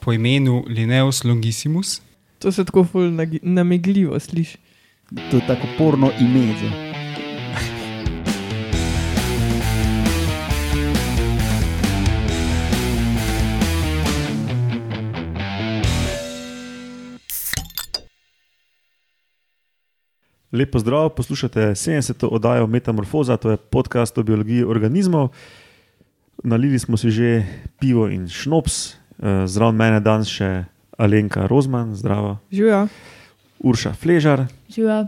po imenu Linnaeus Longissimus. To se tako ful namegljivo sliši. To je tako porno ime. Lepo zdrav, poslušate 70. oddajo Metamorfoza, to je podcast o biologiji organizmov. Nalili smo si že pivo in šnops, zraven mene danes še Alenka Rozman, zdravo, Živijo. Urša Fležar, Živa.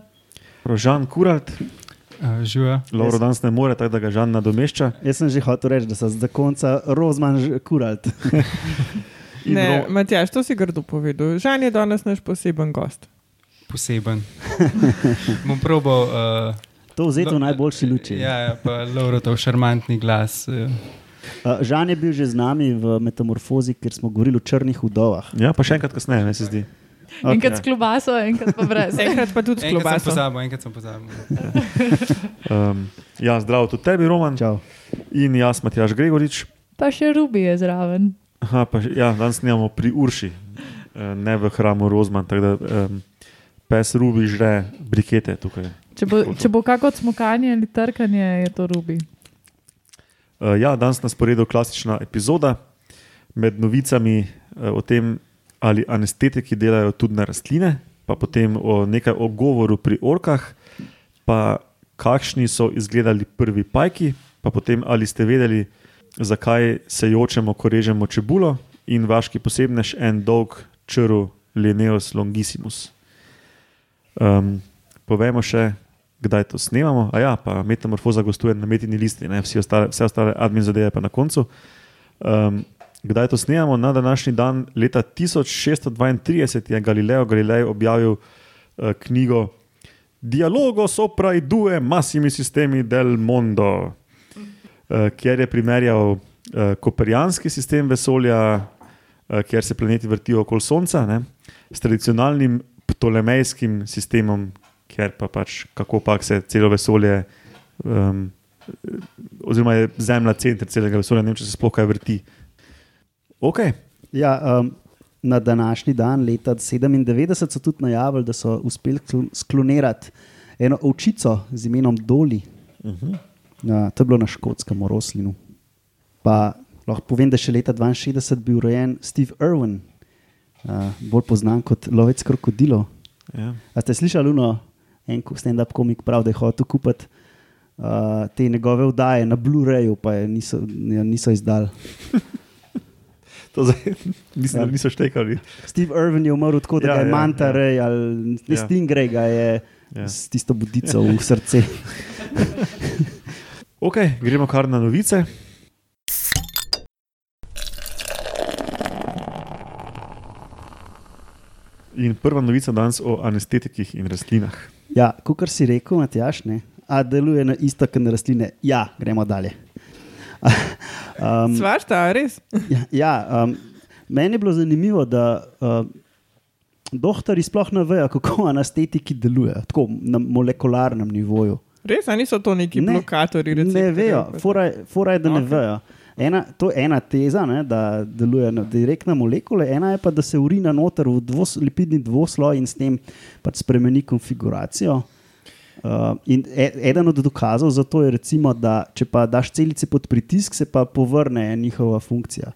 Žan Kuralt, Uh, Živa. Lauro danes ne more, tako da ga Žan nadomešča. Jaz sem že hotel reči, da so za konca Rozman. In Ne, Ro- Matjaš, to si grdo povedal. Žan je danes naš poseben gost. Poseben. Bom probal. Uh, To vzeti v najboljši luči. Ja, ja, pa Laurotov šarmantni glas. Uh, Uh, Žan je bil že z nami v Metamorfozi, ker smo govorili o črnih vdovah. Ja, pa še enkrat kasneje, meni se zdi. Okay. Enkrat s klobaso, enkrat pa brez. Enkrat pa tudi s klobaso. pozabil, enkrat sem pozabil. Um, ja, zdravo tudi tebi, Roman. Čau. In jaz, Matjaš Gregorič. Pa še Rubi je zraven. Aha, pa, ja, danes snimamo pri Urši, eh, ne v hramu Rozman. Da um, pes Rubi žre brikete tukaj. Če bo, če bo kako smokanje ali trkanje, je to Rubi. Uh, ja, danes nas poredo klasična epizoda med novicami uh, o tem, ali anestetiki delajo tudi na rastline, pa potem o nekaj o govoru pri orkah, pa kakšni so izgledali prvi pajki, pa potem ali ste vedeli, zakaj se jočemo, ko režemo čebulo in vaški posebnež en dolg črl Linnaeus longissimus. Um, povemo še, kdaj to snemamo. A ja, pa metamorfoza gostuje na metini listi, ne? Vsi ostale, vse ostale admin zadeve pa na koncu. Um, kdaj to snemamo? Na današnji dan, leta 1632, je Galileo Galilei objavil uh, knjigo Dialogo sopra i due massimi sistemi del mondo, uh, kjer je primerjal uh, koperijanski sistem vesolja, uh, kjer se planeti vrtijo okoli Sonca, ne? s tradicionalnim ptolemejskim sistemom, ker pa pač kako pač se celo vesolje, um, oziroma je Zemlja center celega vesolja, ne vem, če se sploh kaj vrti. Ok, Ja, um, na današnji dan, leta 97, so tudi najavili, da so uspeli skl- sklonirati eno ovčico z imenom Doli. uh -huh. Ja, to je bilo na škotskem, Roslinu. Pa lahko povem, da je še leta 62 bil rojen Steve Irwin, uh, bolj znan kot lovec krokodilov. ja. A ste slišali, uno, en stand-up komik pravi, da je hotel kupiti uh, te njegove vdaje na Blu-rayu, pa je niso, jo niso izdali. To zdaj mislim, Ja. da niso štekali. Steve Irwin je umrl tako, da Ja, je ja, Manta ja. Rej ali ne Ja. Stingray ga je ja. s tisto budico v srce. Ok, gremo kar na novice. In prva novica danes o anestetikih in rastlinah. Ja, kot si rekel, Matjaš, ne? A deluje na isto, kot na rastline. Ja, gremo dalje. um, Svašta, a res? ja, ja, um, meni je bilo zanimivo, da uh, doktori sploh ne vejo, kako anestetiki delujejo, tako na molekularnem nivoju. Res, a niso to neki Ne, blokatori? Ne receptorjev, vejo, fora je, fora je da ne Ok. vejo. Ena, to je ena teza, ne, da deluje na direktne molekule, ena je pa, da se urina noter v dvos, lipidni dvosloj in s tem pač spremeni konfiguracijo. Uh, in e, eden od dokazov za to je, recimo, da če pa daš celice pod pritisk, se pa povrne njihova funkcija.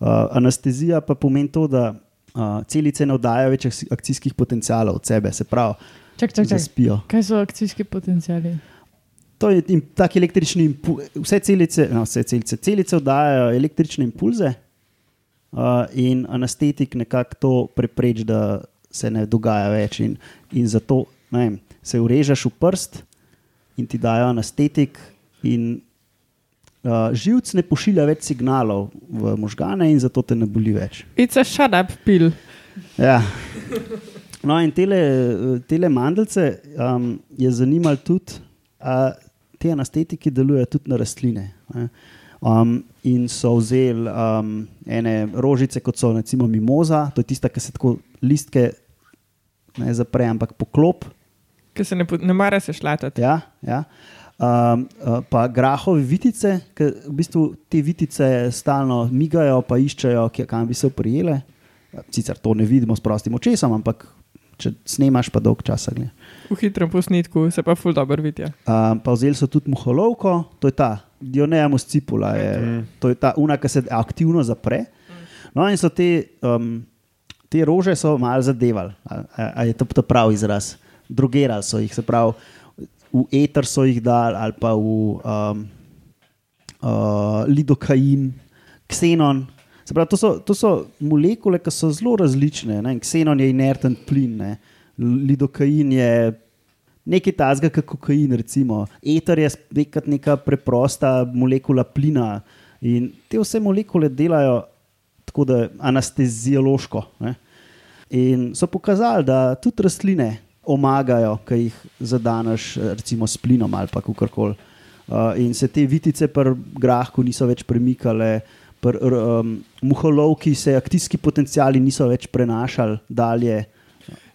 Uh, anestezija pa pomeni to, da uh, celice ne oddajajo več akci- akcijskih potencialov od sebe, se pravi, Čak, čak, čak. zaspijo. Kaj so akcijski potencijali? To je im, tak električni impuls. Vse celice, no, vse celice, celice oddajajo električne impulze uh, in anestetik nekako to prepreči, da se ne dogaja več. In, in zato vem, se urežeš v prst in ti dajo anestetik. In, uh, živc ne pošilja več signalov v možgane in zato te ne boli več. It's a shut up pil. Ja. No, in tele, tele mandelce um, je zanimalo tudi, da te anestetiki delujejo tudi na rastline. ne. Um, in so vzeli um, ene rožice, kot so recimo mimoza, to je tista, ki se tako listke ne zapre, ampak poklop. Ker se ne, ne mara se šlatati. Ja, ja. Um, uh, pa grahove vitice, ki v bistvu te vitice stalno migajo, pa iščejo, kje- kam bi se oprijele. Sicer to ne vidimo s prostim očesom, ampak če snemaš, pa dolg časa gledaš. V hitrem posnetku se pa ful dobro vidi. Um, pa vzeli so tudi muholovko, to je ta Dionea muscipula, je, Mm. to je ta una, ki se aktivno zapre. No, in so te, um, te rože so malo zadevali, a, a, a je to, to prav izraz. Drogerali so jih, se pravi, v eter so jih dali ali pa v um, uh, lidokain, ksenon. Se pravi, to, so, to so molekule, ki so zelo različne. Ne? Ksenon je inerten plin, ne? Lidokain je nekaj tazga, kot kokain. Recimo. Eter je spet neka preprosta molekula plina. In te vse molekule delajo tako, da anesteziološko. Ne? In so pokazali, da tudi rastline omagajo, ki jih zadaneš, recimo s plinom ali pa kakorkoli. Uh, in se te vitice pri grahku niso več premikale, pri um, muholovki se akcijski potencijali niso več prenašali dalje.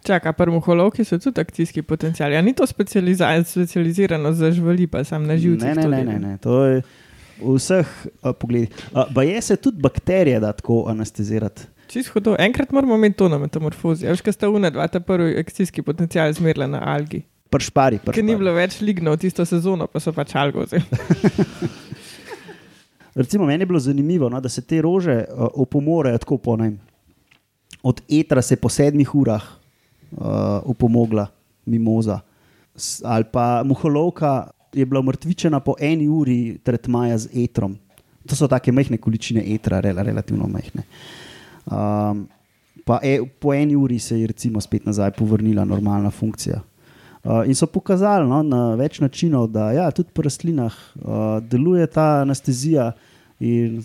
Čaka, pri muholovki so tudi akcijski potencijali. A ni to specializirano za živali, pa sam na živce? Ne, ne, ne, ne, ne. To je v vseh uh, pogledih. Uh, Baje se tudi bakterije da tako anestezirati. Čist hudo. Enkrat moramo imeti to na metamorfozi. Veš, kaj sta una, dva, ta prvi akcijski potencijal zmerla na algi. Pršpari, Ker ni pršpari. bilo več lignov tisto sezono, pa so pač algo vzeli. Recimo, meni je bilo zanimivo, no, da se te rože uh, opomorejo tako po naj. Od etra se je po sedmih urah uh, opomogla mimoza. S, ali pa muholovka je bila mrtvičena po eni uri tretmaja z etrom. To so take majhne količine etra, rel, relativno majhne. Um, pa e, po eni uri se je recimo spet nazaj povrnila normalna funkcija. Uh, in so pokazali no, na več načinov, da ja, tudi pri rastlinah uh, deluje ta anestezija in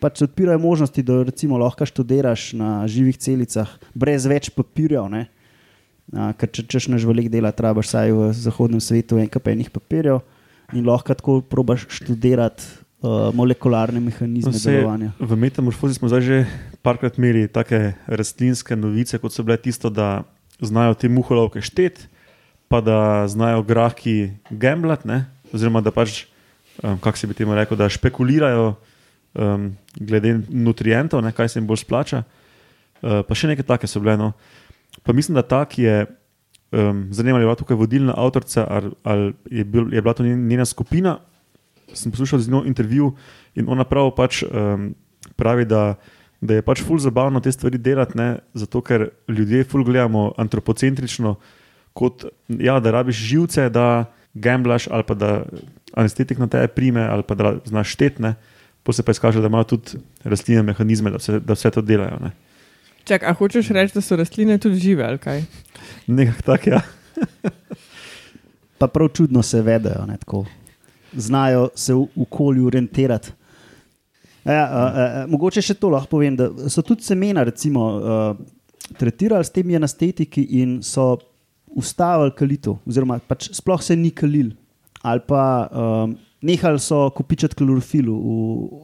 pač odpirajo možnosti, da recimo lahko študiraš na živih celicah, brez več papirjev. ne. Uh, ker če češ na živalih dela, trebaš vsaj v zahodnem svetu en kapenih papirjev in lahko tako probaš študirati uh, molekularne mehanizme No, delovanja. v metamorfozi smo zdaj že parkrat imeli take rastlinske novice, kot so bile tisto, da znajo te muholovke šteti, pa da znajo grahki gamblat, ne? oziroma da pač, um, kako se bi temu rekel, da špekulirajo um, glede nutrientov, ne? kaj se jim bolj splača. Uh, pa še neke take so bile. No? Pa mislim, da ta, ki je um, zanimala, je bila tukaj vodilna avtorica ali, ali je, bil, je bila to njen- njena skupina. Sem poslušal z njo intervju in ona prav pač, um, pravi, da, da je pač ful zabavno te stvari delati, ne? zato ker ljudje ful gledamo antropocentrično, kot ja, da rabiš živce, da gamblaš ali pa da anestetik na tebe prime ali pa da znaš štetne. Pa se pa izkaže, da imajo tudi rastline mehanizme, da vse, da vse to delajo. Ne? Čak, a hočeš reči, da so rastline tudi žive ali kaj? Nekako tako, ja. pa prav čudno se vedajo, ne, tako. znajo se v okolju orientirati. Ja, uh, uh, mogoče še to lahko povem, da so tudi semena recimo, uh, tretirali s temi anestetiki in so ustavili kalitev, oziroma pač sploh se ni kalil. Ali pa um, nehali so kopičati klorofilu v,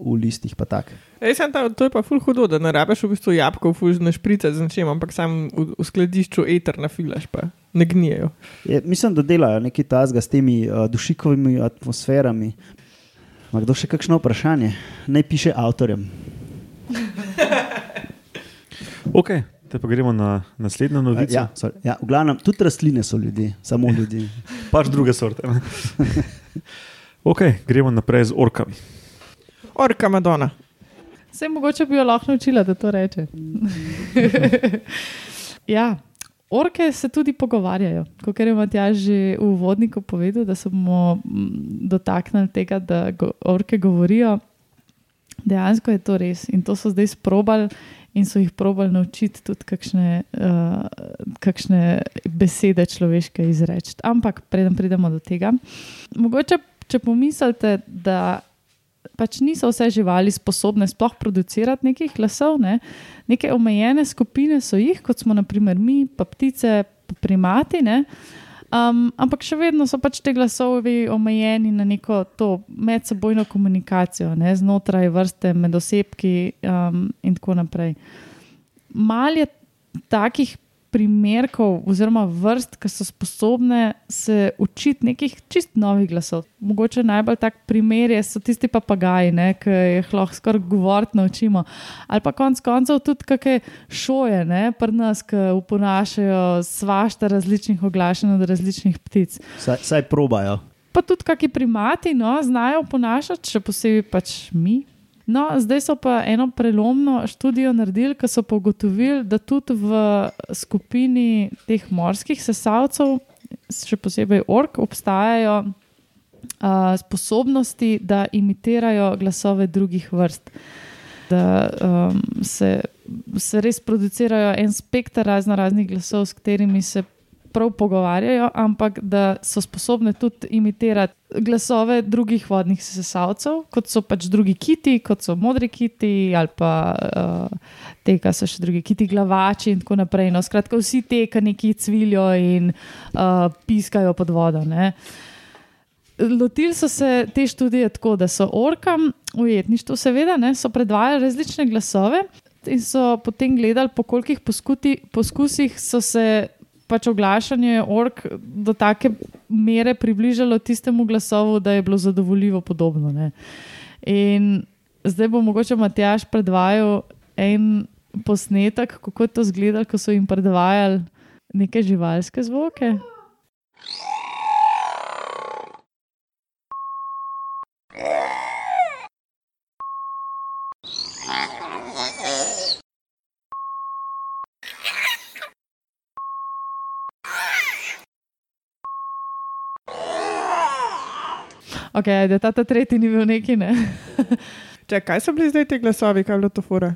v listih. pa tako. Ej, sem ta, to je pa ful hudo, da ne rabiš v bistvu jabolko, ful ne šprica z nečem, ampak sam v, v skladišču eter nafilaš, pa ne gnijejo. Je, mislim, da delajo nekaj tazga s temi uh, dušikovimi atmosferami. Ma kdo še kakšno vprašanje? Naj piše avtorjem. Ok, te pa gremo na naslednjo novico. Ja, sorry, ja, v glavnem, tudi rastline so ljudje, samo ljudje. Pač druge sorte. ok, gremo naprej z orkami. Orka Madonna. Vse mogoče bi jo lahko naučila, da to reče. ja, orke se tudi pogovarjajo. Kot je Matjaž že v uvodniku povedal, da se bomo mm, dotaknili tega, da go, orke govorijo. Dejansko je to res in to so zdaj sprobali. In so jih probali naučiti tudi kakšne, uh, kakšne besede človeške izreči. Ampak, preden pridemo do tega, mogoče, če pomislite, da pač niso vse živali sposobne sploh producirati nekih glasov, ne? neke omejene skupine so jih, kot smo naprimer mi, pa ptice, pa primati. Ne? Um, ampak še vedno so pač te glasovi omejeni na neko to medsebojno komunikacijo, ne, znotraj vrste, med osebki um, in tako naprej. Mal je takih primerkov oziroma vrst, ki so sposobne se učiti nekih čist novih glasov. Mogoče najbolj tak primer je, so tisti papagaji, ne, ki jih lahko skoraj govoriti naučimo. Ali pa konec koncev tudi kakšne šoje, ne, pri nas, ki uponašajo svašta različnih oglašenj od različnih ptic. Saj, saj probajo. Pa tudi kakšni primati no, znajo ponašati, še posebej pač mi. No, zdaj so pa eno prelomno študijo naredili, ki so pa ugotovili, da tudi v skupini teh morskih sesalcev, še posebej ork, obstajajo uh, sposobnosti, da imitirajo glasove drugih vrst. Da um, se, se res producirajo en spekter razno raznih glasov, s katerimi se prav pogovarjajo, ampak da so sposobne tudi imitirati glasove drugih vodnih sesalcev, kot so pač drugi kiti, kot so modri kiti ali pa uh, te, ki so še drugi kiti, glavači in tako naprej. No, skratka, vsi te, ki neki cvilijo in uh, piskajo pod vodo. Ne. Lotili so se te študije tako, da so orkam, ujetništvo, seveda, ne, so predvajali različne glasove. In so potem gledali, po kolikih poskuti, poskusih so se pač oglašanje ork do take mere približalo tistemu glasovu, da je bilo zadovoljivo podobno. Ne. In zdaj bo mogoče Matjaš predvajal en posnetek, kako je to izgledalo, ko so jim predvajali neke živalske zvoke. Ok, da ta, ta tretji ni bil neki. Ne? Če, kaj so bili zdaj ti glasovi, kaj je bilo to fora?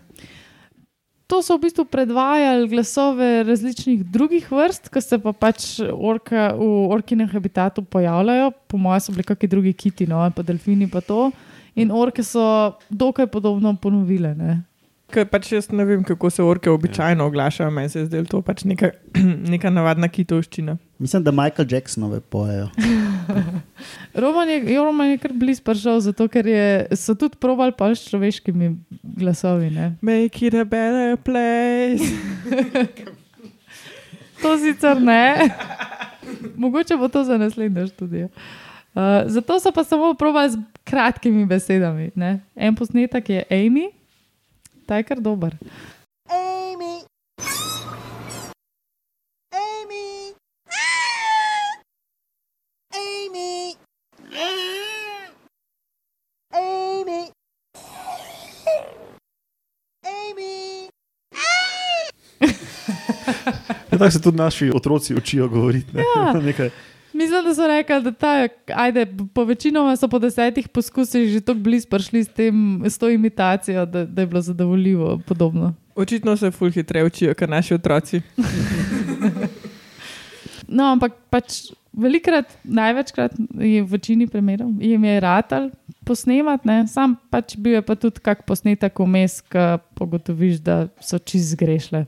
To so v bistvu predvajali glasove različnih drugih vrst, ki se pa pač orka, v orkinem habitatu pojavljajo. Po mojem, so bili kakšni drugi kiti, no, pa delfini, pa to. In orke so dokaj podobno ponovile. Ne? Ker pač jaz ne vem, kako se orke običajno oglašajo, meni se je zdelo to pač neka, neka navadna kitovščina. Mislim, da Michael Jacksonove pojejo. Roman je, jo, Roman je kar blizu prišel, zato ker je, so tudi probali pa s človeškimi glasovi. Ne? Make it a better place. To sicer ne. Mogoče bo to za naslednjo študijo. Uh, zato so pa samo probali z kratkimi besedami. Ne? En posnetek je Amy, ta je kar dober. Amy. Amy. Amy. Amy. Amy. Ja, tako se tudi naši otroci učijo govoriti. Ne? Ja. Mislim, da so rekli, da ta, ajde, po večinoma so po desetih poskusih že tako blizu prišli s, tem, s to imitacijo, da, da je bilo zadovoljivo podobno. Očitno se ful hitreje učijo, kot naši otroci. No, ampak pač velikrat, največkrat je v večini primerov jim je ratal posnemati, ne? sam pač bil je pa tudi kak posnetek vmes, ki pogotoviš, da so čist zgrešile,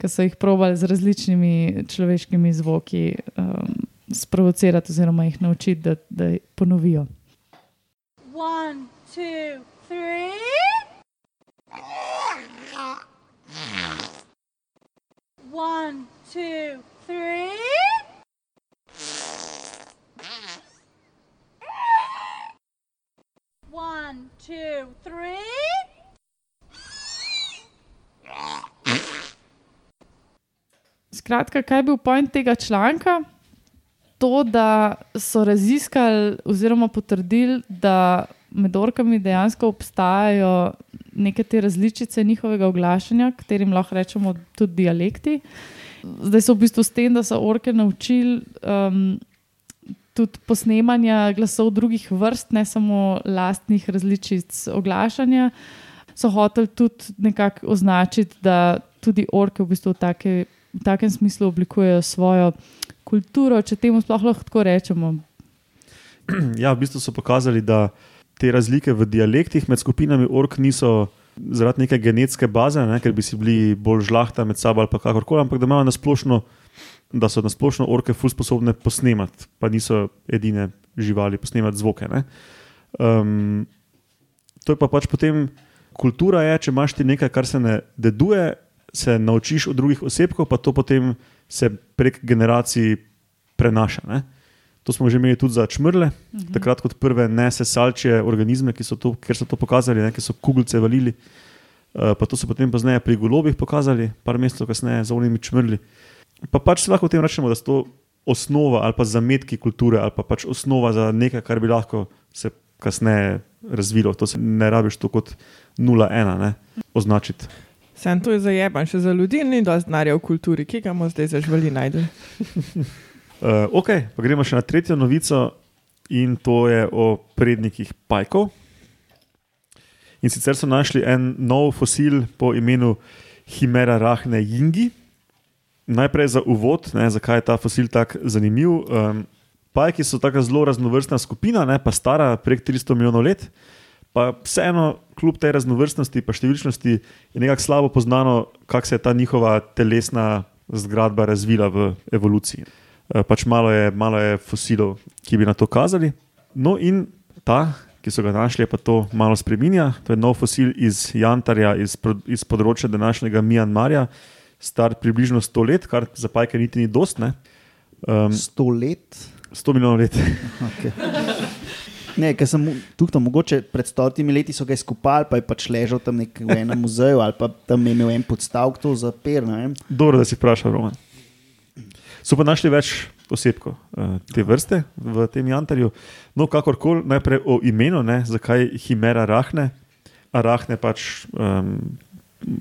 ker so jih probali z različnimi človeškimi zvoki um, sprovocirati oziroma jih naučiti, da, da ponovijo. One, two, three. One, two, three. One, two, three. Skratka, kaj je bil point tega članka? To, da so raziskali oziroma potrdili, da med orkami dejansko obstajajo neke te različice njihovega oglašanja, katerim lahko rečemo tudi dialekti. Zdaj so v bistvu s tem, da so orke naučili um, tudi posnemanja glasov drugih vrst, ne samo lastnih različic oglašanja, so hoteli tudi nekako označiti, da tudi orke v bistvu v, take, v takem smislu oblikujejo svojo kulturo, če temu sploh lahko tako rečemo. ja, v bistvu so pokazali, da te razlike v dialektih med skupinami ork niso zaradi neke genetske baze, ne, ker bi si bili bolj žlahta med sabo ali kakorkoli, ampak da imajo nasplošno, da so nasplošno orke ful sposobne posnemati, pa niso edine živali posnemati zvoke. ne. Um, to je pa pač potem kultura, je, če imaš ti nekaj, kar se ne deduje, se naučiš od drugih osebkov, pa to potem se prek generacij prenaša. Ne? To smo že imeli tudi za čmrle, mhm. takrat kot prve nesesalče organizme, ki so to, ker so to pokazali, ne, ki so kuglice valili. Uh, pa to so potem pozneje pri golobih pokazali, par mesecev kasneje za unimi čmrli. Pa pač lahko o tem rečemo, da so to osnova ali pa zametki kulture, ali pa pač osnova za nekaj, kar bi lahko se kasneje razvilo. To se ne rabiš to kot 0-1 označiti. Sem to je zajeban, še za ljudi ni dosti denarja v kulturi, ki ga bomo zdaj zažvali najti. uh, ok, pa gremo še na tretjo novico in to je o prednikih pajkov. In sicer so našli en nov fosil po imenu Himera Rahne Jingi. Najprej za uvod, ne, zakaj je ta fosil tako zanimiv. Um, pajki so tako zelo raznovrstna skupina, ne, pa stara prek 300 milijonov let. Pa vseeno, kljub tej raznovrstnosti in številčnosti, je nekako slabo poznano, kako se je ta njihova telesna zgradba razvila v evoluciji. Uh, pač malo je, malo je fosilov, ki bi na to kazali. No, in ta ki so ga našli, pa to malo spremenja. To je nov fosil iz Jantarja, iz, iz področja današnjega Mjanmarja, star približno 100 let, kar za pajke niti ni dost. Ne? Um, 100 let? 100 milijonov let. okay. Ne, ker sem tukaj, mogoče pred stotimi leti so ga izkopali, pa je pač ležal tam nek, v enem muzeju ali pa tam je imel en podstavek to za per. Dobro, da si vprašal, Roman. So pa našli več osebkov uh, te vrste v tem jantarju. No, kakorkoli, najprej o imenu, ne, zakaj Himera rahne, a rahne pač um,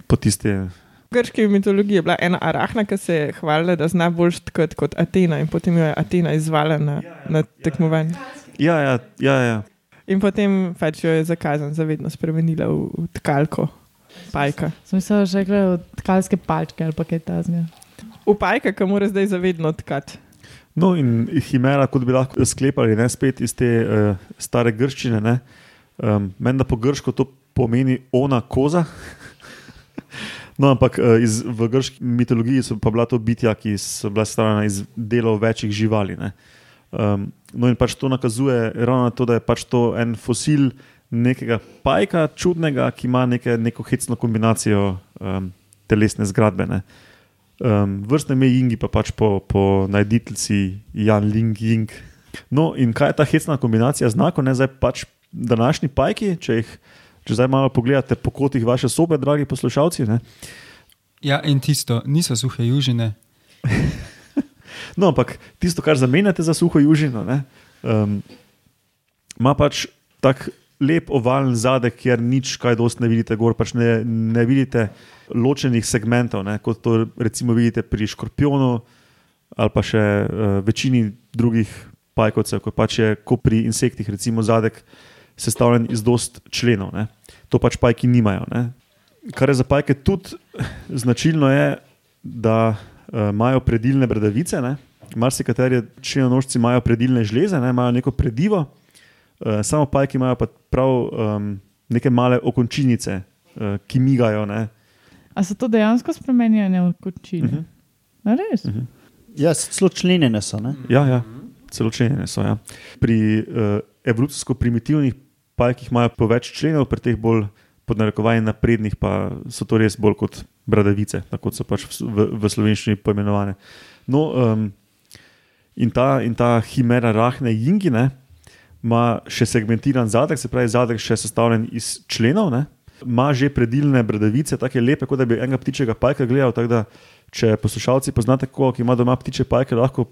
po tiste. V grški mitologiji je bila ena arahna, ki se je hvalila, da zna bolj štkati kot Atena, in potem jo je Atena izvala na, na tekmovanje. Ja, ja, ja, ja. In potem pač jo je zakazan, zavedno spremenila v, v tkalko, pajka. Sem mislila, že gre v tkalske palčke ali pa kaj tasnega. V pajka, ki mora zdaj zavedno tkati. No, in Himera, kot bi lahko sklepali, ne spet iz te uh, stare grščine. Um, Meni da po grško to pomeni ona koza. no, ampak uh, iz, v grški mitologiji so pa bila to bitja, ki so bila stvarjena iz delov večjih živali. Um, no, in pač to nakazuje ravno na to, da je pač to en fosil nekega pajka, čudnega, ki ima neke, neko hecno kombinacijo um, telesne zgradbe. Ne. Um, vrstne ime Jingi pa pač po, po najditeljici Jan Ling Jing. No, in kaj je ta hecna kombinacija znakov, ne zdaj pač današnji pajki, če jih če zdaj malo pogledate po kotih vaše sobe, dragi poslušalci. Ne? Ja, in tisto, niso suhe južine. no, ampak tisto, kar zamenjate za suho južino, um, ima pač tak lep ovalen zadek, kjer nič kaj dosti ne vidite, gor pač ne, ne vidite ločenih segmentov, ne, kot to recimo vidite pri škorpionu ali pa še uh, večini drugih pajkovcev, kot pač je ko pri insektih, recimo zadek sestavljen iz dost členov. Ne. To pač pajki nimajo. Ne. Kar je za pajke tudi značilno, je, da imajo predilne bradavice. Marsikateri členonožci imajo predilne žleze, ne, imajo neko predivo, uh, samo pajki imajo pa prav um, neke male okončinice, uh, ki migajo. Ne, A se to dejansko spremenja v kočine? Uh -huh. Res? Uh -huh. Ja, celo členjene so. Ne? Ja, ja, celo členjene so. Ja. Pri uh, evolucijsko primitivnih pajkih imajo po več členov, pri teh bolj podnarekovanje naprednih pa so to res bolj kot bradavice, tako so pač v, v, slovenščini poimenovane. No, um, in, ta, in ta himera rahne jingine ima še segmentiran zadek, se pravi zadek še sestavljen iz členov. Ne? ima že predilne bradavice, tako lepe, kot da bi enega ptičjega pajka gledal. Da, če poslušalci poznate koga, ki ima doma ptiče pajke, lahko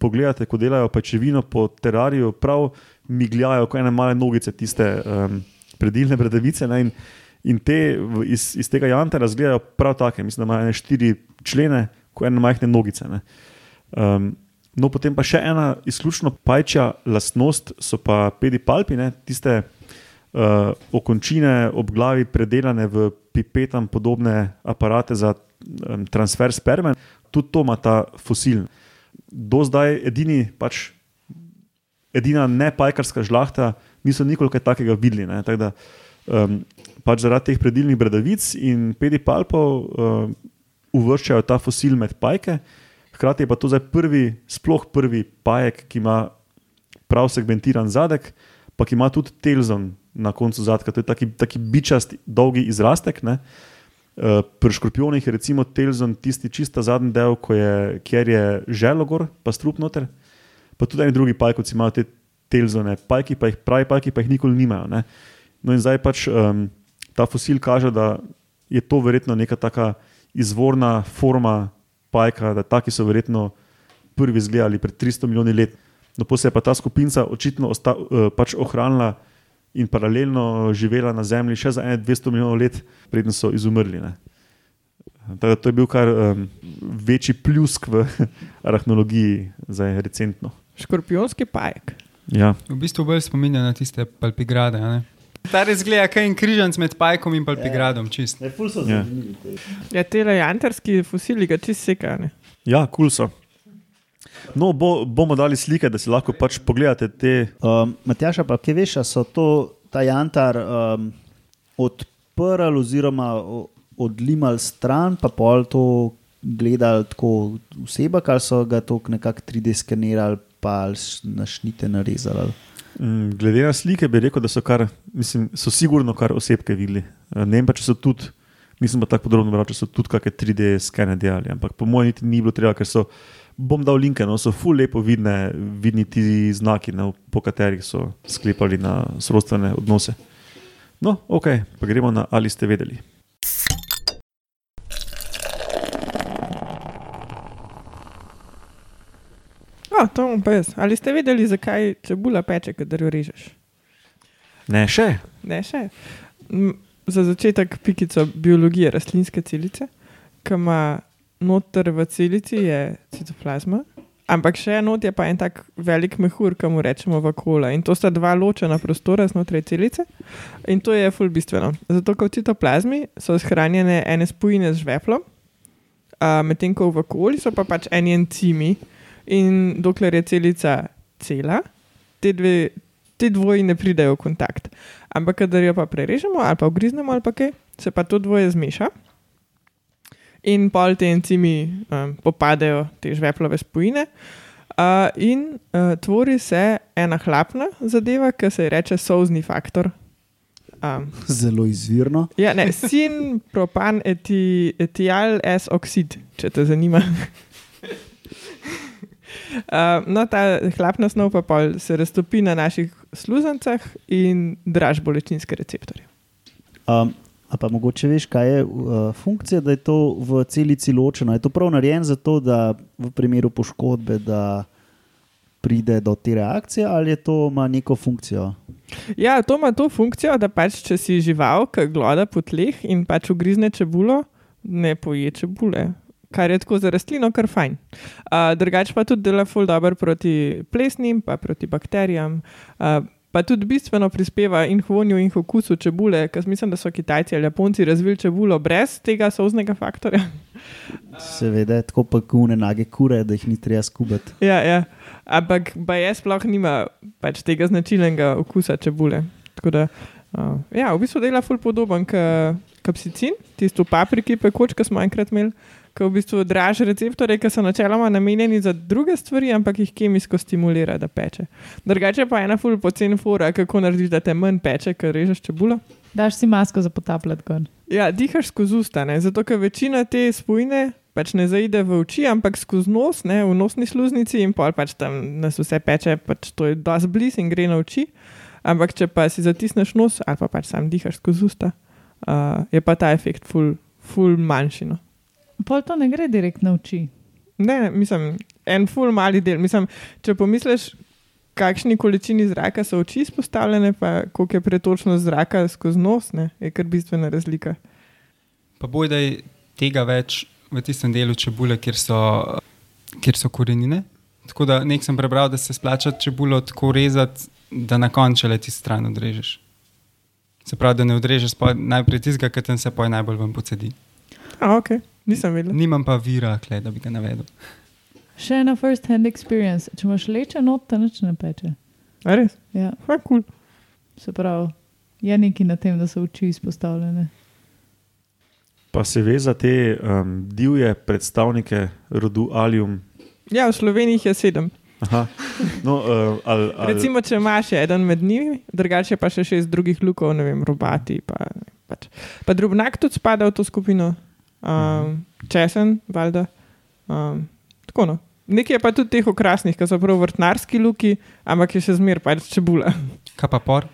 pogledate, ko delajo pečevino po terariju, prav migljajo, kot ene male nogice, tiste um, predilne bradavice. Ne, in, in te iz, iz tega janta razgledajo prav take, mislim, da imajo štiri člene, kot ene majhne nogice. Um, no, potem pa še ena izključno pajčja lastnost so pa pedipalpi, ne, tiste uh, okončine ob glavi predelane v pipetam podobne aparate za um, transfer sperme, tudi to ima ta fosil. Do zdaj edini, pač, edina nepajkarska žlahta, niso nikoli kaj takega videli. Tak da, um, pač zaradi teh predilnih bradavic in pedipalpov um, uvrščajo ta fosil med pajke. Hkrati je pa to zdaj prvi, sploh prvi pajek, ki ima prav segmentiran zadek, pa ki ima tudi telzon na koncu zadka. To je taki, taki bičast, dolgi izrastek. Ne? Uh, pri škorpionih je recimo telzon tisti čista zadnji del, je, kjer je želogor, pa strup noter. Pa tudi eni drugi pajkovci imajo te telzone, pajki pa jih, pravi pajki pa jih nikoli nimajo. Ne? No in zdaj pač um, ta fosil kaže, da je to verjetno neka taka izvorna forma pajka, da taki so verjetno prvi izgledali pred 300 milijoni let. No, pa se je pa ta skupina očitno osta, uh, pač ohranila in paralelno živela na Zemlji še za 200 milijonov let, preden so izumrli. Ne. Tako da to je bil kar um, večji pljusk v arahnologiji, zdaj recentno. Škorpionski pajek. Ja. V bistvu bolj spominja na tiste palpigrade. a ne? Ta res gleda, kaj je križanc med pajkom in palpigradom. Čist. Ne, ful so Ja. zanimivi. Ja, te jantarski fosili ga čist sekajo. ne. Ja, kul cool so. No, bo, bomo dali slike, da si lahko pač pogledate te. Um, Matjaša, pa kaj veš, a so to, ta jantar um, odprli oziroma odlimali stran, pa pol to gledali tako oseba, ali so ga to nekako 3D skenirali, pa našnite narezali. Mm, Glede na slike, bi rekel, da so, kar, mislim, so sigurno kar osebke videli. Eh, Ne vem pa, če so tudi, nisem pa tako podrobno bral, če so tudi kakšne 3D skene delali, ampak po mojem niti ni bilo treba, ker so, bom dal linke, no, so ful lepo vidne, vidni ti znaki, no, po katerih so sklepali na sorodstvene odnose. No, ok, pa gremo na ali ste vedeli. O, to bom pa jaz. Ali ste vedeli, zakaj čebula peče, kadar jo režeš? Ne, še. Ne še. M, Za začetek pikico biologije rastlinske celice, ki ima noter v celici je citoplazma, ampak še not je pa en tak velik mehur, ki mu rečemo vakola. In to sta dva ločena prostora znotraj celice in to je ful bistveno. Zato, ker v citoplazmi so shranjene ene spojine z žveplom, a, medtem ko v vakoli so pa pač eni encimi in dokler je celica cela, te dve. Ti dvoji ne pridejo v kontakt. Ampak, kadar jo pa prerežemo ali pa ugriznemo ali pa kaj, se pa to dvoje zmeša in pol te encimi um, popadejo te žveplove spojine. Uh, in uh, tvori se ena hlapna zadeva, ki se ji reče sozni faktor. Um, Zelo izvirno. ja, ne, sin propan eti, etial S oksid, če te zanima. Uh, no, ta hlapna snov pa pol se raztopi na naših sluzancah in draž bolečinske receptorje. Um, a pa mogoče veš, kaj je uh, funkcija, da je to v celici ločeno. Je to prav narejen zato, da v primeru poškodbe pride do te reakcije, ali je to ima neko funkcijo? Ja, to ima to funkcijo, da pač, če si žival, ki gloda po tleh in pač ugrizne čebulo, ne poje čebule. Kar je tako za rastlino, kar fajn. Uh, drugač pa tudi dela ful dobro proti plesnim, pa proti bakterijam. Uh, pa tudi bistveno prispeva in k vonju in k okusu čebule, ker mislim, da so Kitajci ali Japonci razvili čebulo brez tega soznega faktorja. Seveda, tako pa kune nage kure, da jih ni treba skubati. Ja, ja. Ampak baje sploh nima pač tega značilnega okusa čebule. Tako da, uh, ja, v bistvu dela ful podoben kot kapsicin, tisto papriki, pekoč, ki smo enkrat imeli, ki v bistvu draži receptorje, ki so načeloma namenjeni za druge stvari, ampak jih kemijsko stimulira, da peče. Drugače pa je ena ful pocen fora, kako narediš, da te manj peče, ker režeš čebulo. Daš si masko za potapljati gor. Ja, dihaš skozi usta, ne? zato ker večina te spojine pač ne zaide v oči, ampak skozi nos, ne? v nosni sluznici in pol pač tam nas vse peče, pač to je dosti blizu in gre na oči. Ampak če pa si zatisneš nos ali pa pač sam dihaš skozi usta, uh, je pa ta efekt ful, ful manjši. Pol to ne gre direkt na oči. Ne, mislim, en ful mali del. Mislim, če pomisliš, kakšni količini zraka so oči izpostavljene, pa koliko je pretočnost zraka skozi nos, ne? je kar bistvena razlika. Pa boj, da je tega več v tistem delu čebule, kjer so, kjer so korenine. Tako da nek sem prebral, da se splača čebulo tako rezati, da na koncu le ti stran odrežeš. Se pravi, da ne odrežeš najprej tistega, ki tam se poj najbolj vam pocedi. A, ok, nisem vedela. Nimam pa vira, kle, da bi ga navedel. Še ena first hand experience. Če imaš leče not, te nič ne peče. A res? Ja, Ha, cool. se pravi, je nekaj na tem, da so oči izpostavljene. Pa se ve za te um, divje predstavnike rodu Alium. Ja, v Sloveniji je sedem. Aha. No, uh, ali, ali, Recimo, če imaš eden med njimi, drugače pa še šest drugih lukov, ne vem, robati. Pa, Pač. Pa drobnak tudi spada v to skupino, um, česen, valjda. Um, tako no. Nekaj je pa tudi teh okrasnih, ki so prav vrtnarski luki, ampak je še zmer pač čebula. Kaj pa por?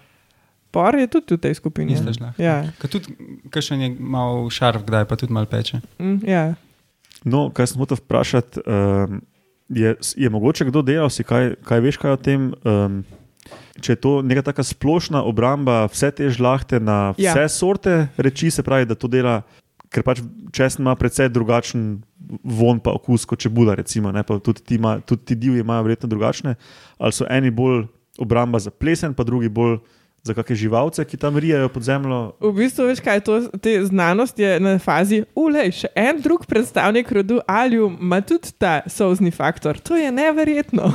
Por je tudi v tej skupini. Ista ja. žlahta. Ja, tudi, kakšen je mal šarf, kdaj pa tudi mal peče. mm, ja. No, kaj sem hotel vprašati, um, je, je mogoče kdo delal, si kaj, kaj veš kaj o tem? Um, če je to neka taka splošna obramba, vse te žlahte na Ja. vse sorte reči, se pravi, da to dela, ker pač česen ima precej drugačen von pa okus kot čebula, recimo, ne, pa tudi ti, ima, tudi ti divji imajo verjetno drugačne, ali so eni bolj obramba za plesen, pa drugi bolj za kakšne živalce, ki tam rijajo pod zemljo. V bistvu, veš kaj, to, te znanost je na fazi, ulej, še en drug predstavnik rodu Alium ima tudi ta sozni faktor. To je neverjetno.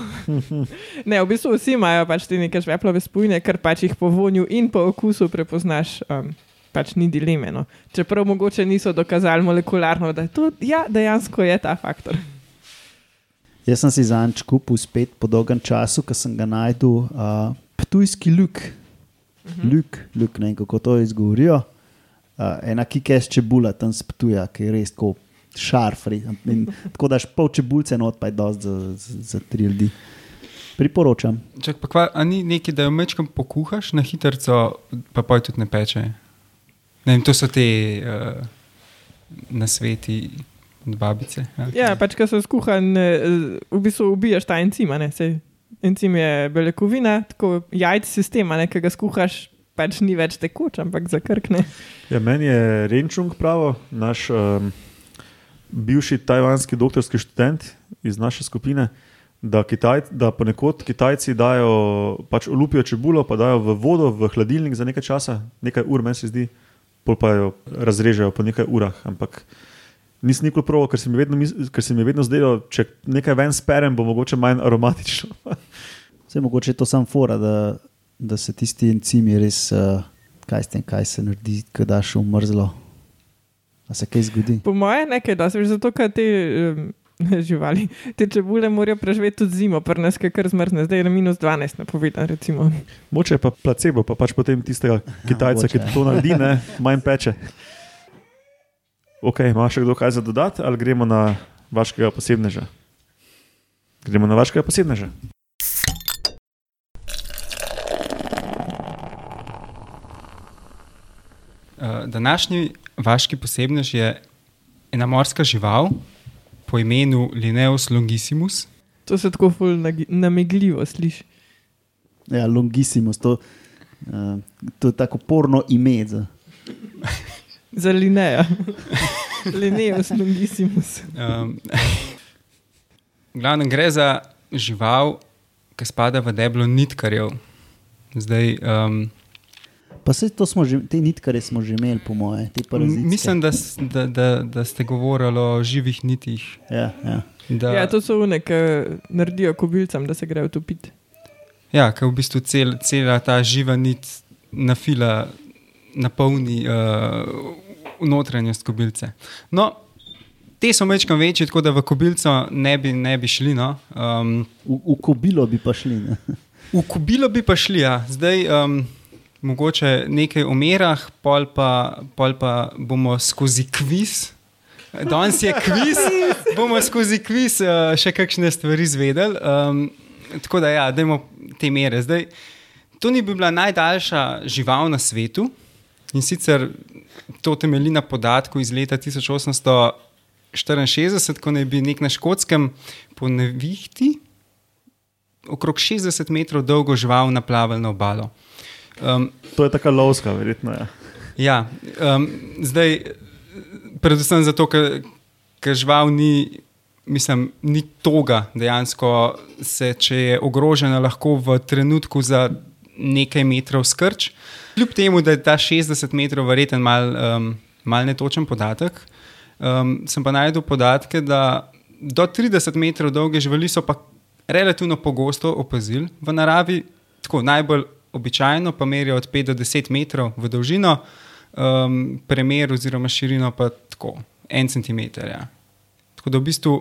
ne, v bistvu vsi imajo pač te neke žveplove spojine, ker pač jih po vonju in po okusu prepoznaš. Um, Pač ni dileme. No. Čeprav mogoče niso dokazali molekularno, da je to ja, dejansko je ta faktor. Jaz sem si zanj kupil spet po dolgem času, ko sem ga najdel, uh, ptujski luk. Luk, luk, ne vem kako to izgovorijo. Uh, ena kikes čebula tam sptuja, ki je res tako šarfri. In, tako daš pol čebulce not, pa je dosti za, za, za tri ljudi. Priporočam. Čak, pa kva, a ni nekaj, da jo mečkam pokuhaš na hitrico, pa pa tudi ne peče. Ne vem, to so te uh, nasveti od babice. Ja, kaj? pač, ko se skuha, ne, v bistvu ubiješ ta encim. a ne, saj Encim je beljakovina, tako jajc sistema, ki ga skuhaš, pač ni več tekoč, ampak zakrkne. Ja, meni je Renčung pravi, naš um, bivši tajvanski doktorski študent iz naše skupine, da, Kitaj, da ponekod Kitajci dajo, pač olupijo čebulo, pa dajo v vodo, v hladilnik za nekaj časa, nekaj ur, meni se zdi, pol pa jo razrežejo po nekaj urah. Ampak nisem nikoli prav, ker se mi je vedno, mis- ker se mi vedno zdelo, če nekaj ven sperem, bo mogoče manj aromatično. Vse mogoče je to sam fora, da, da se tisti encimi res, uh, kaj, tem, kaj se naredi, ko daš v mrzlo. A se kaj zgodi? Po mojem, nekaj dosti, veš, zato ker te um, živali, te čebule morajo preživeti tudi zimo, prnes, ki kar zmrzne, zdaj je na minus 12 napovedan. Recimo. Moče je pa placebo, pa pač potem tistega Kitajca, ki mogoče. to naredi, ne, manj peče. Ok, ima še kdo kaj za dodati, ali gremo na vašega posebneža? Gremo na vašega posebneža. Uh, današnji vaški posebnež je ena morska žival po imenu Linnaeus longissimus. To se tako ful namegljivo sliši. Ja, longissimus, to, uh, to je tako porno ime. Za. Za lineja. Lineus longissimus. Um, glavnem gre za žival, ki spada v deblo nitkarjev. Zdaj, um, Pa se to smo že, te nitkare smo že imeli, po moje, mislim, da, da, da, da ste govorili o živih nitih. Ja, ja. Da, Ja, to so une, ki naredijo kobilcem, da se grejo topiti. Ja, ker v bistvu cel, cela ta živa nit nafila, napolni uh, notranjost kobilce. No, te so večkrat večje, tako da v kobilco ne bi, ne bi šli. No. Um, V, v kobilo bi pa šli. Ne? v kobilo bi pa šli, ja. zdaj um, mogoče nekaj o merah, pol pa, pol pa bomo skozi kviz. Danes je kviz, bomo skozi kviz uh, še kakšne stvari izvedeli. Um, tako da, ja, dajmo te mere. Zdaj, to ni bi bila najdaljša žival na svetu in sicer to temelji na podatku iz leta 1864, ko naj bi nek na škotskem po nevihti okrog 60 metrov dolgo žival naplaval na obalo. Um, To je tako lovska, verjetno. Ja. Ja, um, zdaj, predvsem zato, ker, ker žival ni, mislim, ni toga dejansko, se, če je ogrožena, lahko v trenutku za nekaj metrov skrč. Kljub temu, da je ta 60 metrov verjeten mal, um, mal netočen podatek, um, sem pa najdel podatke, da do 30 metrov dolge živali so pa relativno pogosto opazili v naravi, tako najbolj običajno pa merijo od 5 do 10 metrov v dolžino, um, premer oziroma širino pa tako en centimeter. Ja. Tako da v bistvu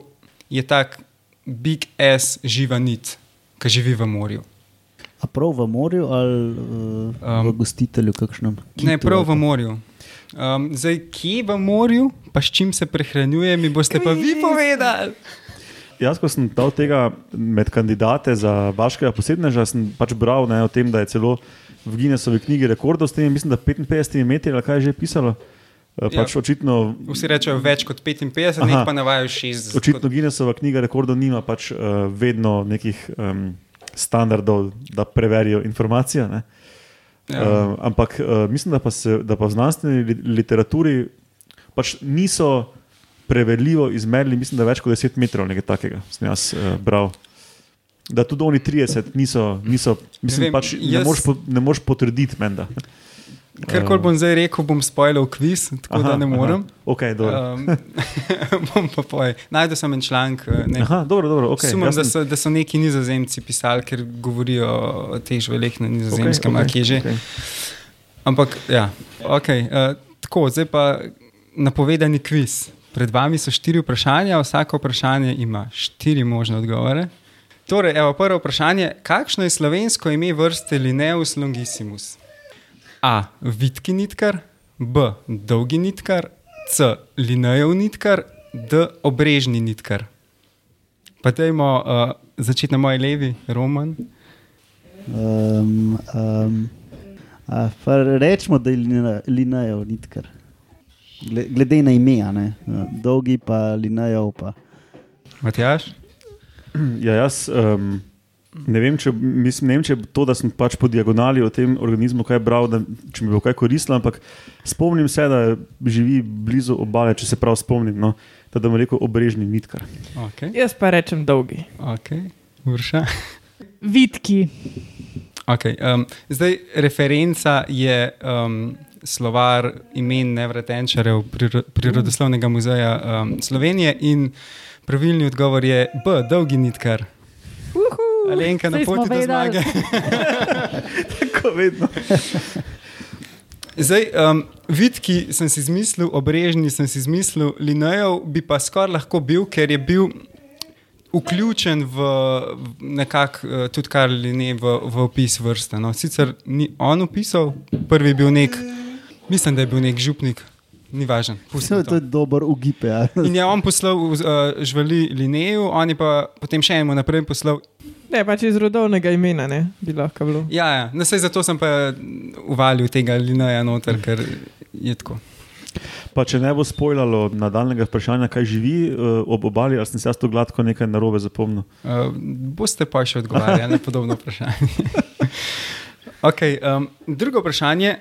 je tak big S živa nit, ki živi v morju. A prav v morju ali uh, um, v gostitelju, kakšnem? Ne, kitu prav ali v morju. Um, zdaj, kje v morju, pa s čim se prehranjuje, mi boste pa vi povedali. Jaz, ko sem dal tega med kandidate za vaškega posebneža, sem pač bral ne, o tem, da je celo v Guinnessovi knjigi rekordov s tem, mislim, da 55 metri, ali kaj je že pisalo. Eh, Pač Ja. očitno, Vsi rečejo več kot 55, Aha. pa navajajo 60. očitno Guinnessova knjiga rekordov nima pač uh, vedno nekih um, standardov, da preverijo informacije. Ne. Ja. Uh, ampak uh, mislim, da pa, se, da pa v znanstveni li- literaturi pač niso preverljivo izmerili, mislim, da več kot 10 metrov, nekaj takega. Sem jaz uh, bral. Da tudi oni 30 niso, niso mislim, vem, pač ne, jaz- moreš, po, ne potrditi, menda. Kar koli bom zdaj rekel, bom spoilal kviz, tako Aha, da ne morem. Aha. Okay. Um. Najdel sem en članek. eh, Ne, Aha, dobro, dobro. Okay. Sumim, jaz da, so, da so neki nizozemci pisali, ker govorijo o teh žveleh na nizozemskem, okay, okay, že. okej. Ampak, ja, okay, uh, tako, zdaj pa napovedani kviz. Pred vami so štiri vprašanja, vsako vprašanje ima štiri možne odgovore. Torej, evo, prvo vprašanje: kakšno je slovensko ime vrste Lineus longissimus? A. Vitki nitkar, B. Dolgi nitkar, C. Linejev nitkar, D. Obrežni nitkar. Pa dajmo uh, začeti na moji levi, Roman. Um, um, rečemo, da je linajev nitkar. Gle- Glede na ime, a ne? Dolgi pa linajev pa. Matjaš? Ja, jaz um, ne vem, če, mislim, ne vem, če to, da sem pač po diagonali o tem organizmu kaj bral, da, če mi bo kaj koristilo, ampak spomnim se, da živi blizu obale, če se prav spomnim. No, da da mu rekel obrežni nitkar. Okay. Jaz pa rečem dolgi. Okay. Vitki. Okay, um, zdaj, referenca je um, slovar imen nevretenčarjev priro, Prirodoslovnega muzeja um, Slovenije in pravilni odgovor je B, dolgi nitkar. Alenka na Saj smo poti do zmage. Tako vedno. Zdaj, um, vidki sem si izmislil, obrežni sem si izmislil, linejev bi pa skoraj lahko bil, ker je bil vključen v nekako uh, tudi kar linije v, v opis vrste. No. Sicer ni on opisal, prvi je bil nek, mislim, da je bil nek župnik, ni važen. To, pustimo to je dober ugipe. Ja. In je on poslal uh, živali lineju, on je pa potem še enemu naprej poslal. Ne, pač iz rodovnega imena ne, bi lahko bilo. Ja, ja. No, saj zato sem pa uvalil tega lineja noter, ker je tako. Pa če ne bo spojljalo nadaljnega vprašanja, kaj živi uh, ob obali, ali sem se jaz to gladko nekaj narobe zapomnil. Uh, boste pa še odgovarjali na podobno vprašanje. okay, um, drugo vprašanje,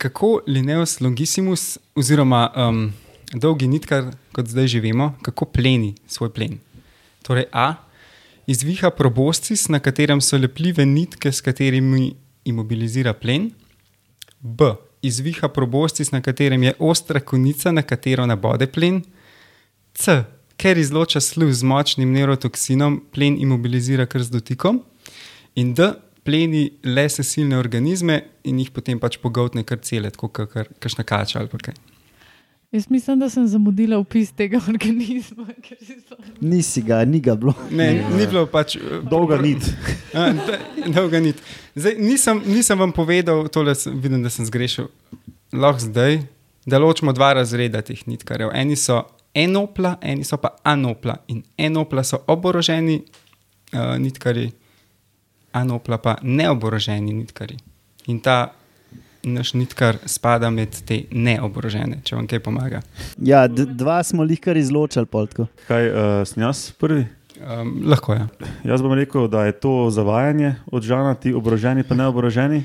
kako Lineus longissimus, oziroma um, dolgi nitkar, kot zdaj živimo, kako pleni svoj plen? Torej, A. Izviha proboscis, na katerem so lepljive nitke, s katerimi imobilizira plen. B. Izviha proboscis, na katerem je ostra konica, na katero nabode plen. C. Ker izloča sluh z močnim neurotoksinom, plen imobilizira kar z dotikom. In D. Pleni le sesilne organizme in jih potem pač pogotne kar cele, tako kot kakšna kača ali pa kaj. Jaz mislim, da sem zamudila opis tega organizma. ker si spomnim. Nisi ga, ni ga bilo. Ne, ni bilo pač. eh, Dolga nit. Dolga nit. Zdaj, nisem, nisem vam povedal, tole sem- vidim, da sem zgrešil. Lahko zdaj, da ločimo dva razreda teh nitkarjev. Eni so enopla, eni so pa anopla. In enopla so oboroženi uh, nitkarji, anopla pa neoboroženi nitkarji. In ta naš nitkar spada med te neoborožene, če vam kaj pomaga. Ja, dva smo jih kar izločili, poltko. Kaj uh, sem jaz prvi? Um, lahko je. Jaz bom rekel, da je to zavajanje od žana, ti oboroženi pa neoboroženi.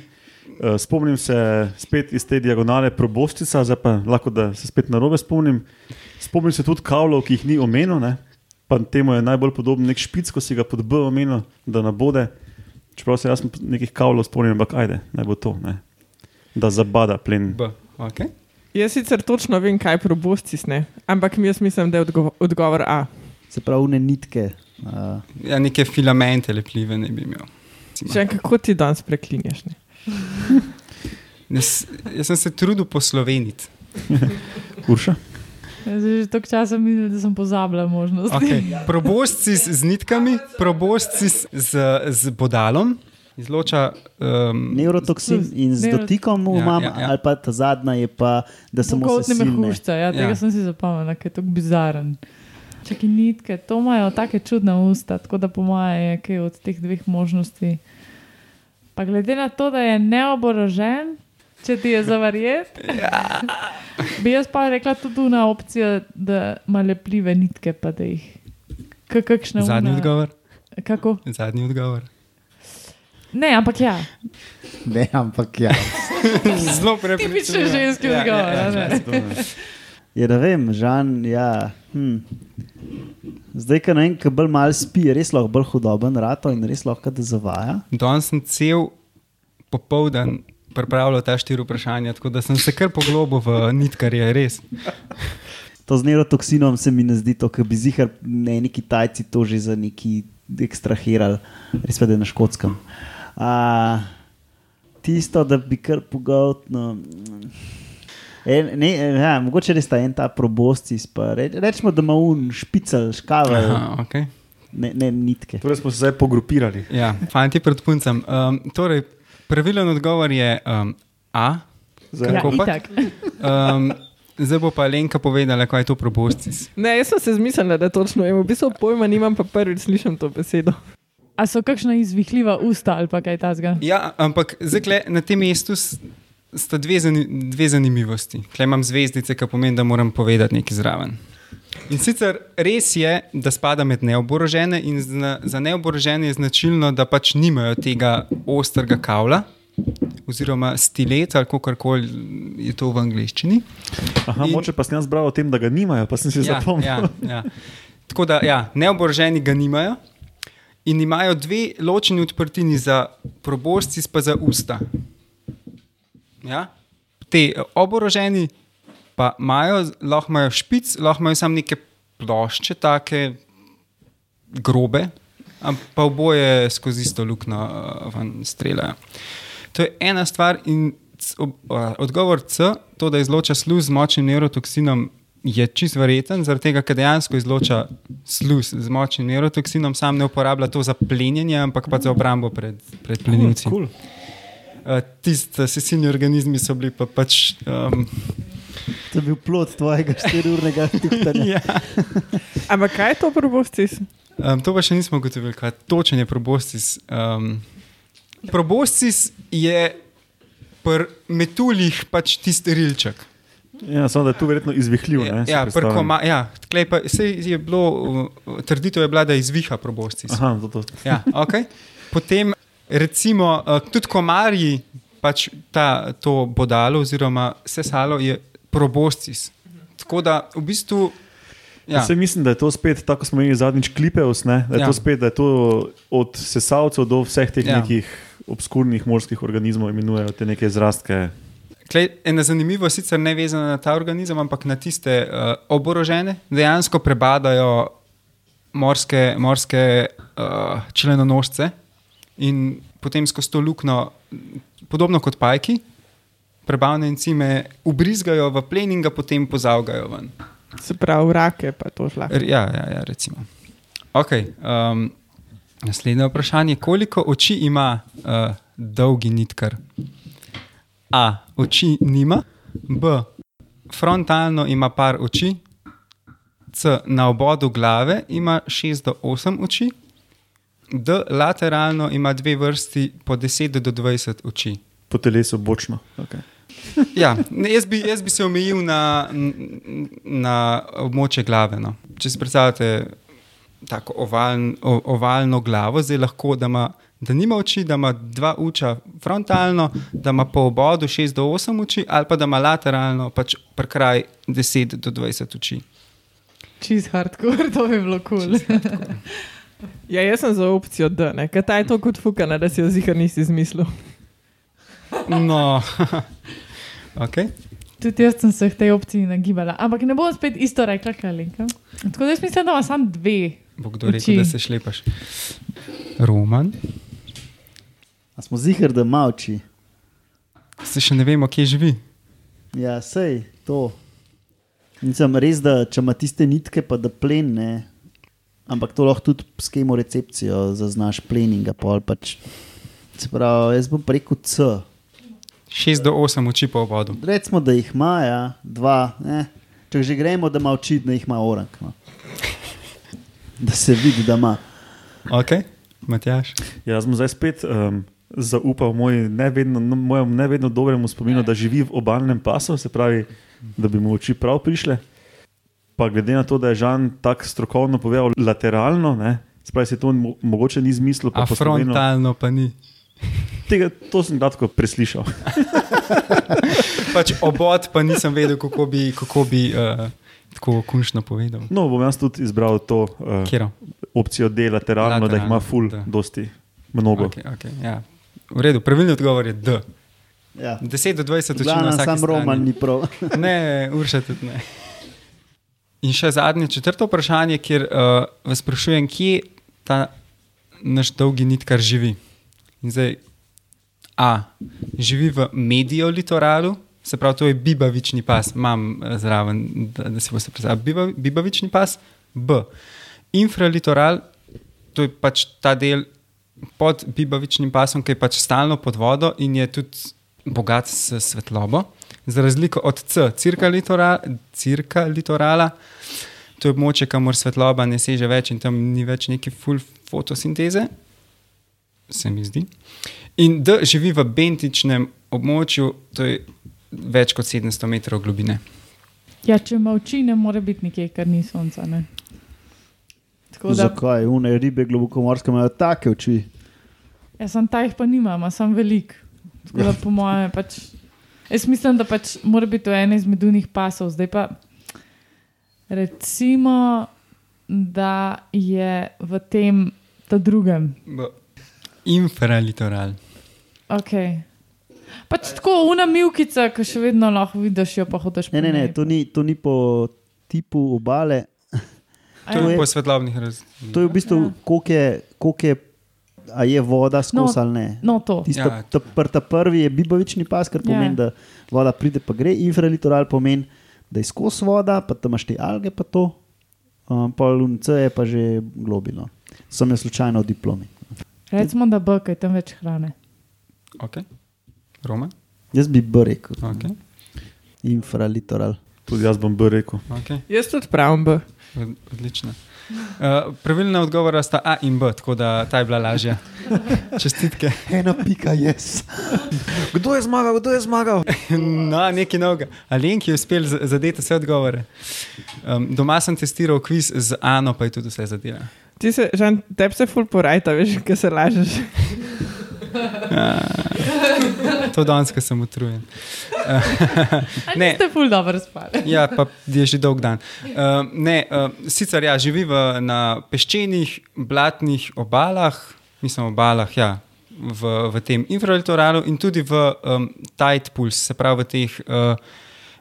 Uh, spomnim se spet iz te diagonale probostica, zdaj pa lahko da se spet na robe spomnim. Spomnim se tudi kavlov, ki jih ni omenil, ne? pa temu je najbolj podoben nek špic, ko si ga pod B omenil, da nabode. Čeprav se jaz nekih kavlov spomnim, ampak ajde, naj bo to, ne? da zabada plen. B. Okay. Jaz sicer točno vem, kaj proboscis ne, ampak mi jaz mislim, da je odgovor, odgovor A. Se pravi, ne nitke. Uh, Ja, neke filamente lepljive ne bi imel. Enkrat, kako ti danes preklinjaš? Ne? Jaz, jaz sem se trudil posloveniti. Urša? Sem že toliko časa minil, da sem pozabila možnost. Okay. Probosci z, z nitkami, probosci z, z, z bodalom, izloča. Um, Neurotoksin Sluz. in z Neuro- dotikom Ja, imam, ja, ja. ali pa ta zadnja je pa, da samo Pogoltne sesilne. mehurčce, ja, tega Ja. sem si zapomnil, ker je tako bizaren. Čakaj, nitke, to imajo take čudne usta, tako da po mojem je kaj od teh dveh možnosti. Pa glede na to, da je neoborožen, če ti je zavarjet, Ja. Bi jaz pa rekla tudi na opcijo, da ima lepljive nitke, pa da jih. K kakšne zadnji una- odgovor. Kako? Zadnji odgovor. Ne, ampak ja, Ne, ampak ja. Zelo prepričljivo. tipičen ženski Ja, odgovor. ja, ja, ne? Je ne vem, žan, ja. Hm. Zdaj, ko ne vem, ko bolj mal spi, je res lahko bolj hudoben rato in res lahko da zavaja. Danes sem cel popoldan pripravljal ta štiri vprašanja, tako da sem se kar poglobil v nitkarje, res. To z neurotoksinom se mi ne zdi to, ker bi zihar ne neki Kitajci to že za neki ekstrahirali, res pa da je na škotskem. A, tisto, da bi kar pogotno. En, ne, ja, mogoče res ta en ta proboscis, pa re, rečemo, da ima un špicel, škavel, Aha, okay. ne, ne nitke. Torej smo se zdaj pogrupirali. ja, fanti pred puncem. Um, torej, pravilen odgovor je um, A. Zdaj, Ja, Kako pa? itak. Um, zdaj bo pa Lenka povedala, kaj je to proboscis. Ne, jaz sem se zmislila, da točno vem. V bistvu pojma nimam, pa prvič slišim to besedo. A so kakšna izvihljiva usta ali pa kaj tasga? Ja, ampak zdaj kle, na tem mestu sta dve, zani, dve zanimivosti. Klej imam zvezdice, ki pomeni, da moram povedati nekaj zraven. In sicer res je, da spada med neoborožene, in zna, za neoborožene je značilno, da pač nimajo tega ostrega kavla, oziroma stilet, ali kako koli je to v angleščini. Aha, In- moče pa sem jaz bral o tem, da ga nimajo, pa sem si Ja, zapomnil. ja, ja. Tako da ja, neoboroženi ga nimajo in imajo dve ločeni odprtini za proboscis, pa za usta. Ja? Te eh, oboroženi pa imajo, lahko imajo špic, lahko imajo samo neke plošče, take grobe, pa oboje skozi isto luknjo uh, ven streljajo. To je ena stvar, in odgovor C, to, da izloča sluz z močnim neurotoksinom, je čist verjeten, zaradi tega, ker dejansko izloča sluz z močnim neurotoksinom, sam ne uporablja to za plenjenje, ampak pa za obrambo pred, pred plenilci. Cool. Uh, Tisti sesilni organizmi so bili pa pač. Um, To je bil plod tvojega štiriurnega tuhtanja. ja. Ampak kaj je to proboscis? um, to pa še nismo ugotovili, kaj točen je proboscis. Um, proboscis je pri metuljih pač tisti rilček. Ja, samo da je tu verjetno izvihljiv. ne, si Ja, prkoma, ja, pa, je bilo, trditev je bila, da izviha proboscis. Aha, zato. Ja, okay. Potem, recimo, uh, tudi komarji, pač ta, to bodalo, oziroma sesalo, je proboscis. Tako da v bistvu. Ja. Ja, Mislim, da je to spet, tako smo imeli zadnjič klipeus, ne? da je ja. To spet, da je to od sesalcev do vseh teh ja. Nekih obskurnih morskih organizmov imenujejo te neke zrastke. Klej, ena zanimiva, sicer ne vezana na ta organizem, ampak na tiste uh, oborožene, dejansko prebadajo morske, morske uh, členonožce in potem skozi to luknjo, podobno kot pajki, prebavne encime ubrizgajo v plen in ga potem pozavgajo ven. Se pravi, rake pa to. R- Ja, ja, ja recimo. Okay, um, naslednje vprašanje. Koliko oči ima uh, dolgi nitkar? A. Oči nima, B. Frontalno ima par oči, C. Na obodu glave ima 6 do 8 oči, D. Lateralno ima dve vrsti po 10 do 20 oči. Po telesu bočno. Okay. Ja, ne, jaz, bi, jaz bi se omejil na, na območje glave. No. Če si predstavljate tako ovaln, o, ovalno glavo, zdaj lahko, da, ima, da nima oči, da ima dva uča frontalno, da ima po obodu 6 do 8 oči, ali pa da ima lateralno, pač prekraj 10 do 20 oči. Čez hardcore, to bi bilo kul. Cool. Ja, jaz sem za opcijo D, ne? kaj ta je to kot fukana, da si jo zihar nisi izmislil. No, okay. Tudi jaz sem se v tej opciji nagibala, ampak ne bom spet isto rekla, kaj Lenka. Tako da jaz mislim, da ima samo dve. bo kdo rekel, Oči. da se šlepaš. Roman, A smo zihar, da ima oči. se še ne vemo, kje živi. Ja, sej to. Nisem res, da če ima tiste nitke, pa da plen ne. Ampak to lahko tudi s kemorecepcijo zaznaš pleninga, pol pač. Se pravi, jaz bom preko C. 6 do 8 oči po vodu. Recimo, da jih ima, ja, dva. Ne. Če že gremo, da ima oči, da jih ima orang. No. Da se vidi, da ima. Ok, Matjaš. Ja, Jaz sem zdaj spet um, zaupal moj nevedno, no, mojemu nevedno dobremu spominu, da živi v obalnem pasu, se pravi, da bi mu oči prav prišle. Pa glede na to, da je Žan tako strokovno povedal, lateralno, ne, se pravi, se to mo mogoče ni zmislil, pa A frontalno pa ni. Tega, to sem kratko preslišal. Pač obod pa nisem vedel, kako bi, kako bi uh, tako končno povedal. No, bom jaz tudi izbral to uh, Kjero? opcijo D, lateralno, da jih ima Lateralno, ful, da. dosti, mnogo. Okay, okay, ja. V redu, pravilni odgovor je D. Ja. 10 do 20 oči na Glavno, vsaki sam. Roman ni prav. Ne, Urša tudi ne. In še zadnje, četrto vprašanje, kjer uh, vas sprašujem, kje ta naš dolgi nitkar živi. In zdaj, A, živi v mediju litoralu, se pravi, to je bibavični pas, imam eh, zraven, da, da si boste predstavljali. Biba, bibavični pas, B. Infralitoral, to je pač ta del pod bibavičnim pasom, ki je pač stalno pod vodo in je tudi bogat s svetlobo. Za razliko od C, cirka, litora, cirka litorala, to je območje, kamor svetloba ne seže več in tam ni več neke full fotosinteze, se mi zdi. In D živi v bentičnem območju, to je več kot 700 metrov globine. Ja, če ima oči, ne more biti nikjer, ker ni sonca. Ne? Tako da, Zakaj? Une ribe globokomorske imajo take oči. jaz sem ta jih pa nimam, sem velik. Tako da po mojem pač. Jaz mislim, da pač mora biti to ena izmed unih pasov. Zdaj pa recimo, da je v tem, ta drugem. B. Infralitoral. Okay. Pač tako, una milkica, ki še vedno lahko vidiš, jo pa hočeš Ne, ne, ne, to ni, to ni po tipu obale. To je je- po svetlobnih razlikah. To je v bistvu, koliko je, koliko je, a je voda skozi No, ali ne. No, to. Tisto, Ja. ta, pr, ta prvi je bibavični pas, kar pomeni, Ja. da voda pride pa gre. Infralitoral pomeni, da je skozi voda, pa tam imaš te alge, pa to. Um, pol UNC je pa že globino. Sem jaz slučajno v diplomi. Recimo, da B, kaj tam več hrane. Okay. Roma? Jaz bi B rekel. Okay. Infralitoral. Tudi jaz bom B rekel. Okay. Jaz tudi pravim B. Od- Odlično. Uh, pravilna odgovora sta A in B, tako da ta je bila lažja. Čestitke. Ena pika, jaz. Kdo je zmagal, kdo je zmagal? No, nekaj novega. Alenki je uspel zadeti vse odgovore. Um, doma sem testiral kviz z Ano, pa je tudi vse zadela. Ti se, žan, tebi se ful porajta, veš, kaj se lažeš. To danes, ko sem utrujen. Ne, ste ful dobro spali. Ja, pa je že dolg dan. Uh, ne, uh, sicer ja, živi v, na peščenih, blatnih obalah, mislim, obalah, ja, v, v tem infralitoralu in tudi v um, tide pools, se pravi v teh uh,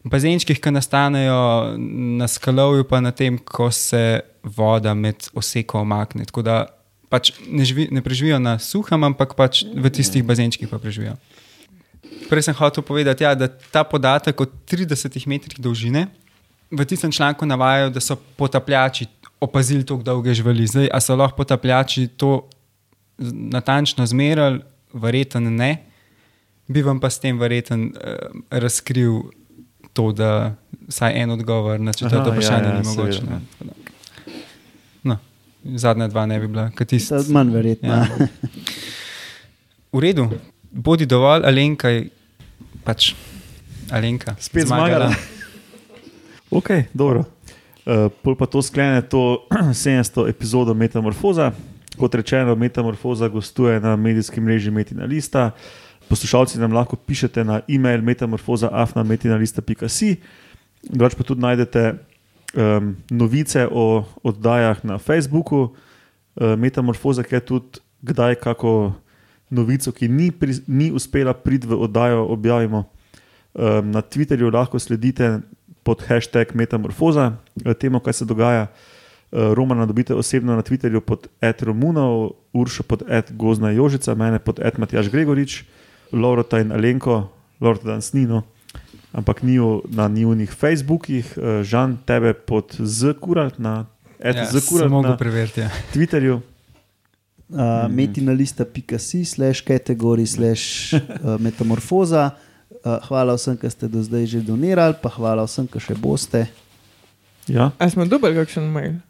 bazenčkih, ki nastanejo na skalovju, pa na tem, ko se voda med oseko omakne. Tako da pač ne, živi, ne preživijo na suhem, ampak pač v tistih bazenčkih pa preživijo. Prej sem hotel povedati, ja, da ta podatek o 30 metrih dolžine v tistem članku navajajo, da so potapljači opazili tako dolge živali. Zdaj, a so lahko potapljači to natančno zmerali, verjetno ne. Bi vam pa s tem verjetno uh, razkril to, da vsaj en odgovor na četrto ja, vprašanje ja, ni mogoče. da- No, zadnja dva ne bi bila, kot tisti. Manj verjetno. Ja. V redu, bodi dovolj, Alenka je pač Alenka. Spet zmagala. Ok, dobro. Uh, pol pa to sklene to 700 epizodo Metamorfoza. Kot rečeno, Metamorfoza gostuje na medijskem mreži Metina Lista. Poslušalci nam lahko pišete na e-mail metamorfoza.afnametinalista.si. Drugač pa tudi najdete um, novice o oddajah na Facebooku, uh, Metamorfoza, ki je tudi kdaj kako novico, ki ni, pri, ni uspela priti v oddajo, objavimo. Um, na Twitterju lahko sledite pod hashtag Metamorfoza, eh, temu, kaj se dogaja. Uh, Romana dobite osebno na Twitterju pod Ed Romunov, Uršo pod Ed Gozna Jožica, mene pod Ed Matjaš Gregorič, Lorota in Alenko, Lorota danes ni, no, ampak ni na njihovih Facebookih, uh, Žan tebe pod Z Kuralt na Ja, Z sem Kuralt mogel na preveriti. Ja. Twitterju. uh, metinalista.si, slash kategorij, slash uh, metamorfoza. Uh, hvala vsem, ki ste do zdaj že donirali, pa hvala vsem, ki še boste. Ja. A smo dobili kakšen mail?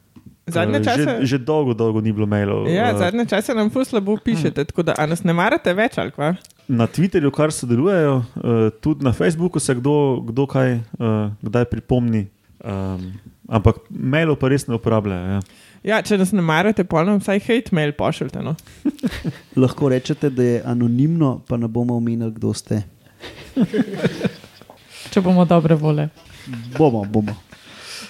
Zadnje Eh, čase, že, že dolgo, dolgo ni bilo mailov. ja, Eh, zadnje čase nam ful slabo pišete, tako da a nas ne marate več ali kva? Na Twitterju, kar sodelujejo, uh, tudi na Facebooku se kdo, kdo kaj, uh, kdaj pripomni. Um, ampak mailov pa res ne uporabljajo. Ja. Ja, če nas ne marate, pa nam vsaj hate mail pošljite. No? Lahko rečete, da je anonimno, pa ne bomo omenili, kdo ste. Če bomo dobre vole. Bomo, bomo.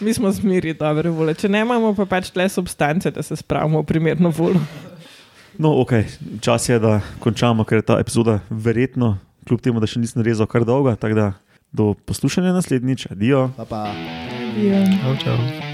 Mi smo zmeri dobre vole. Če ne imamo pa pač tle substance, da se spravimo v primerno volo. No, ok, čas je, da končamo, ker je ta epizoda verjetno, kljub temu, da še nisem rezal kar dolga. Tako da do poslušanja naslednjič, adijo. Pa pa. Ja. Čau, čau.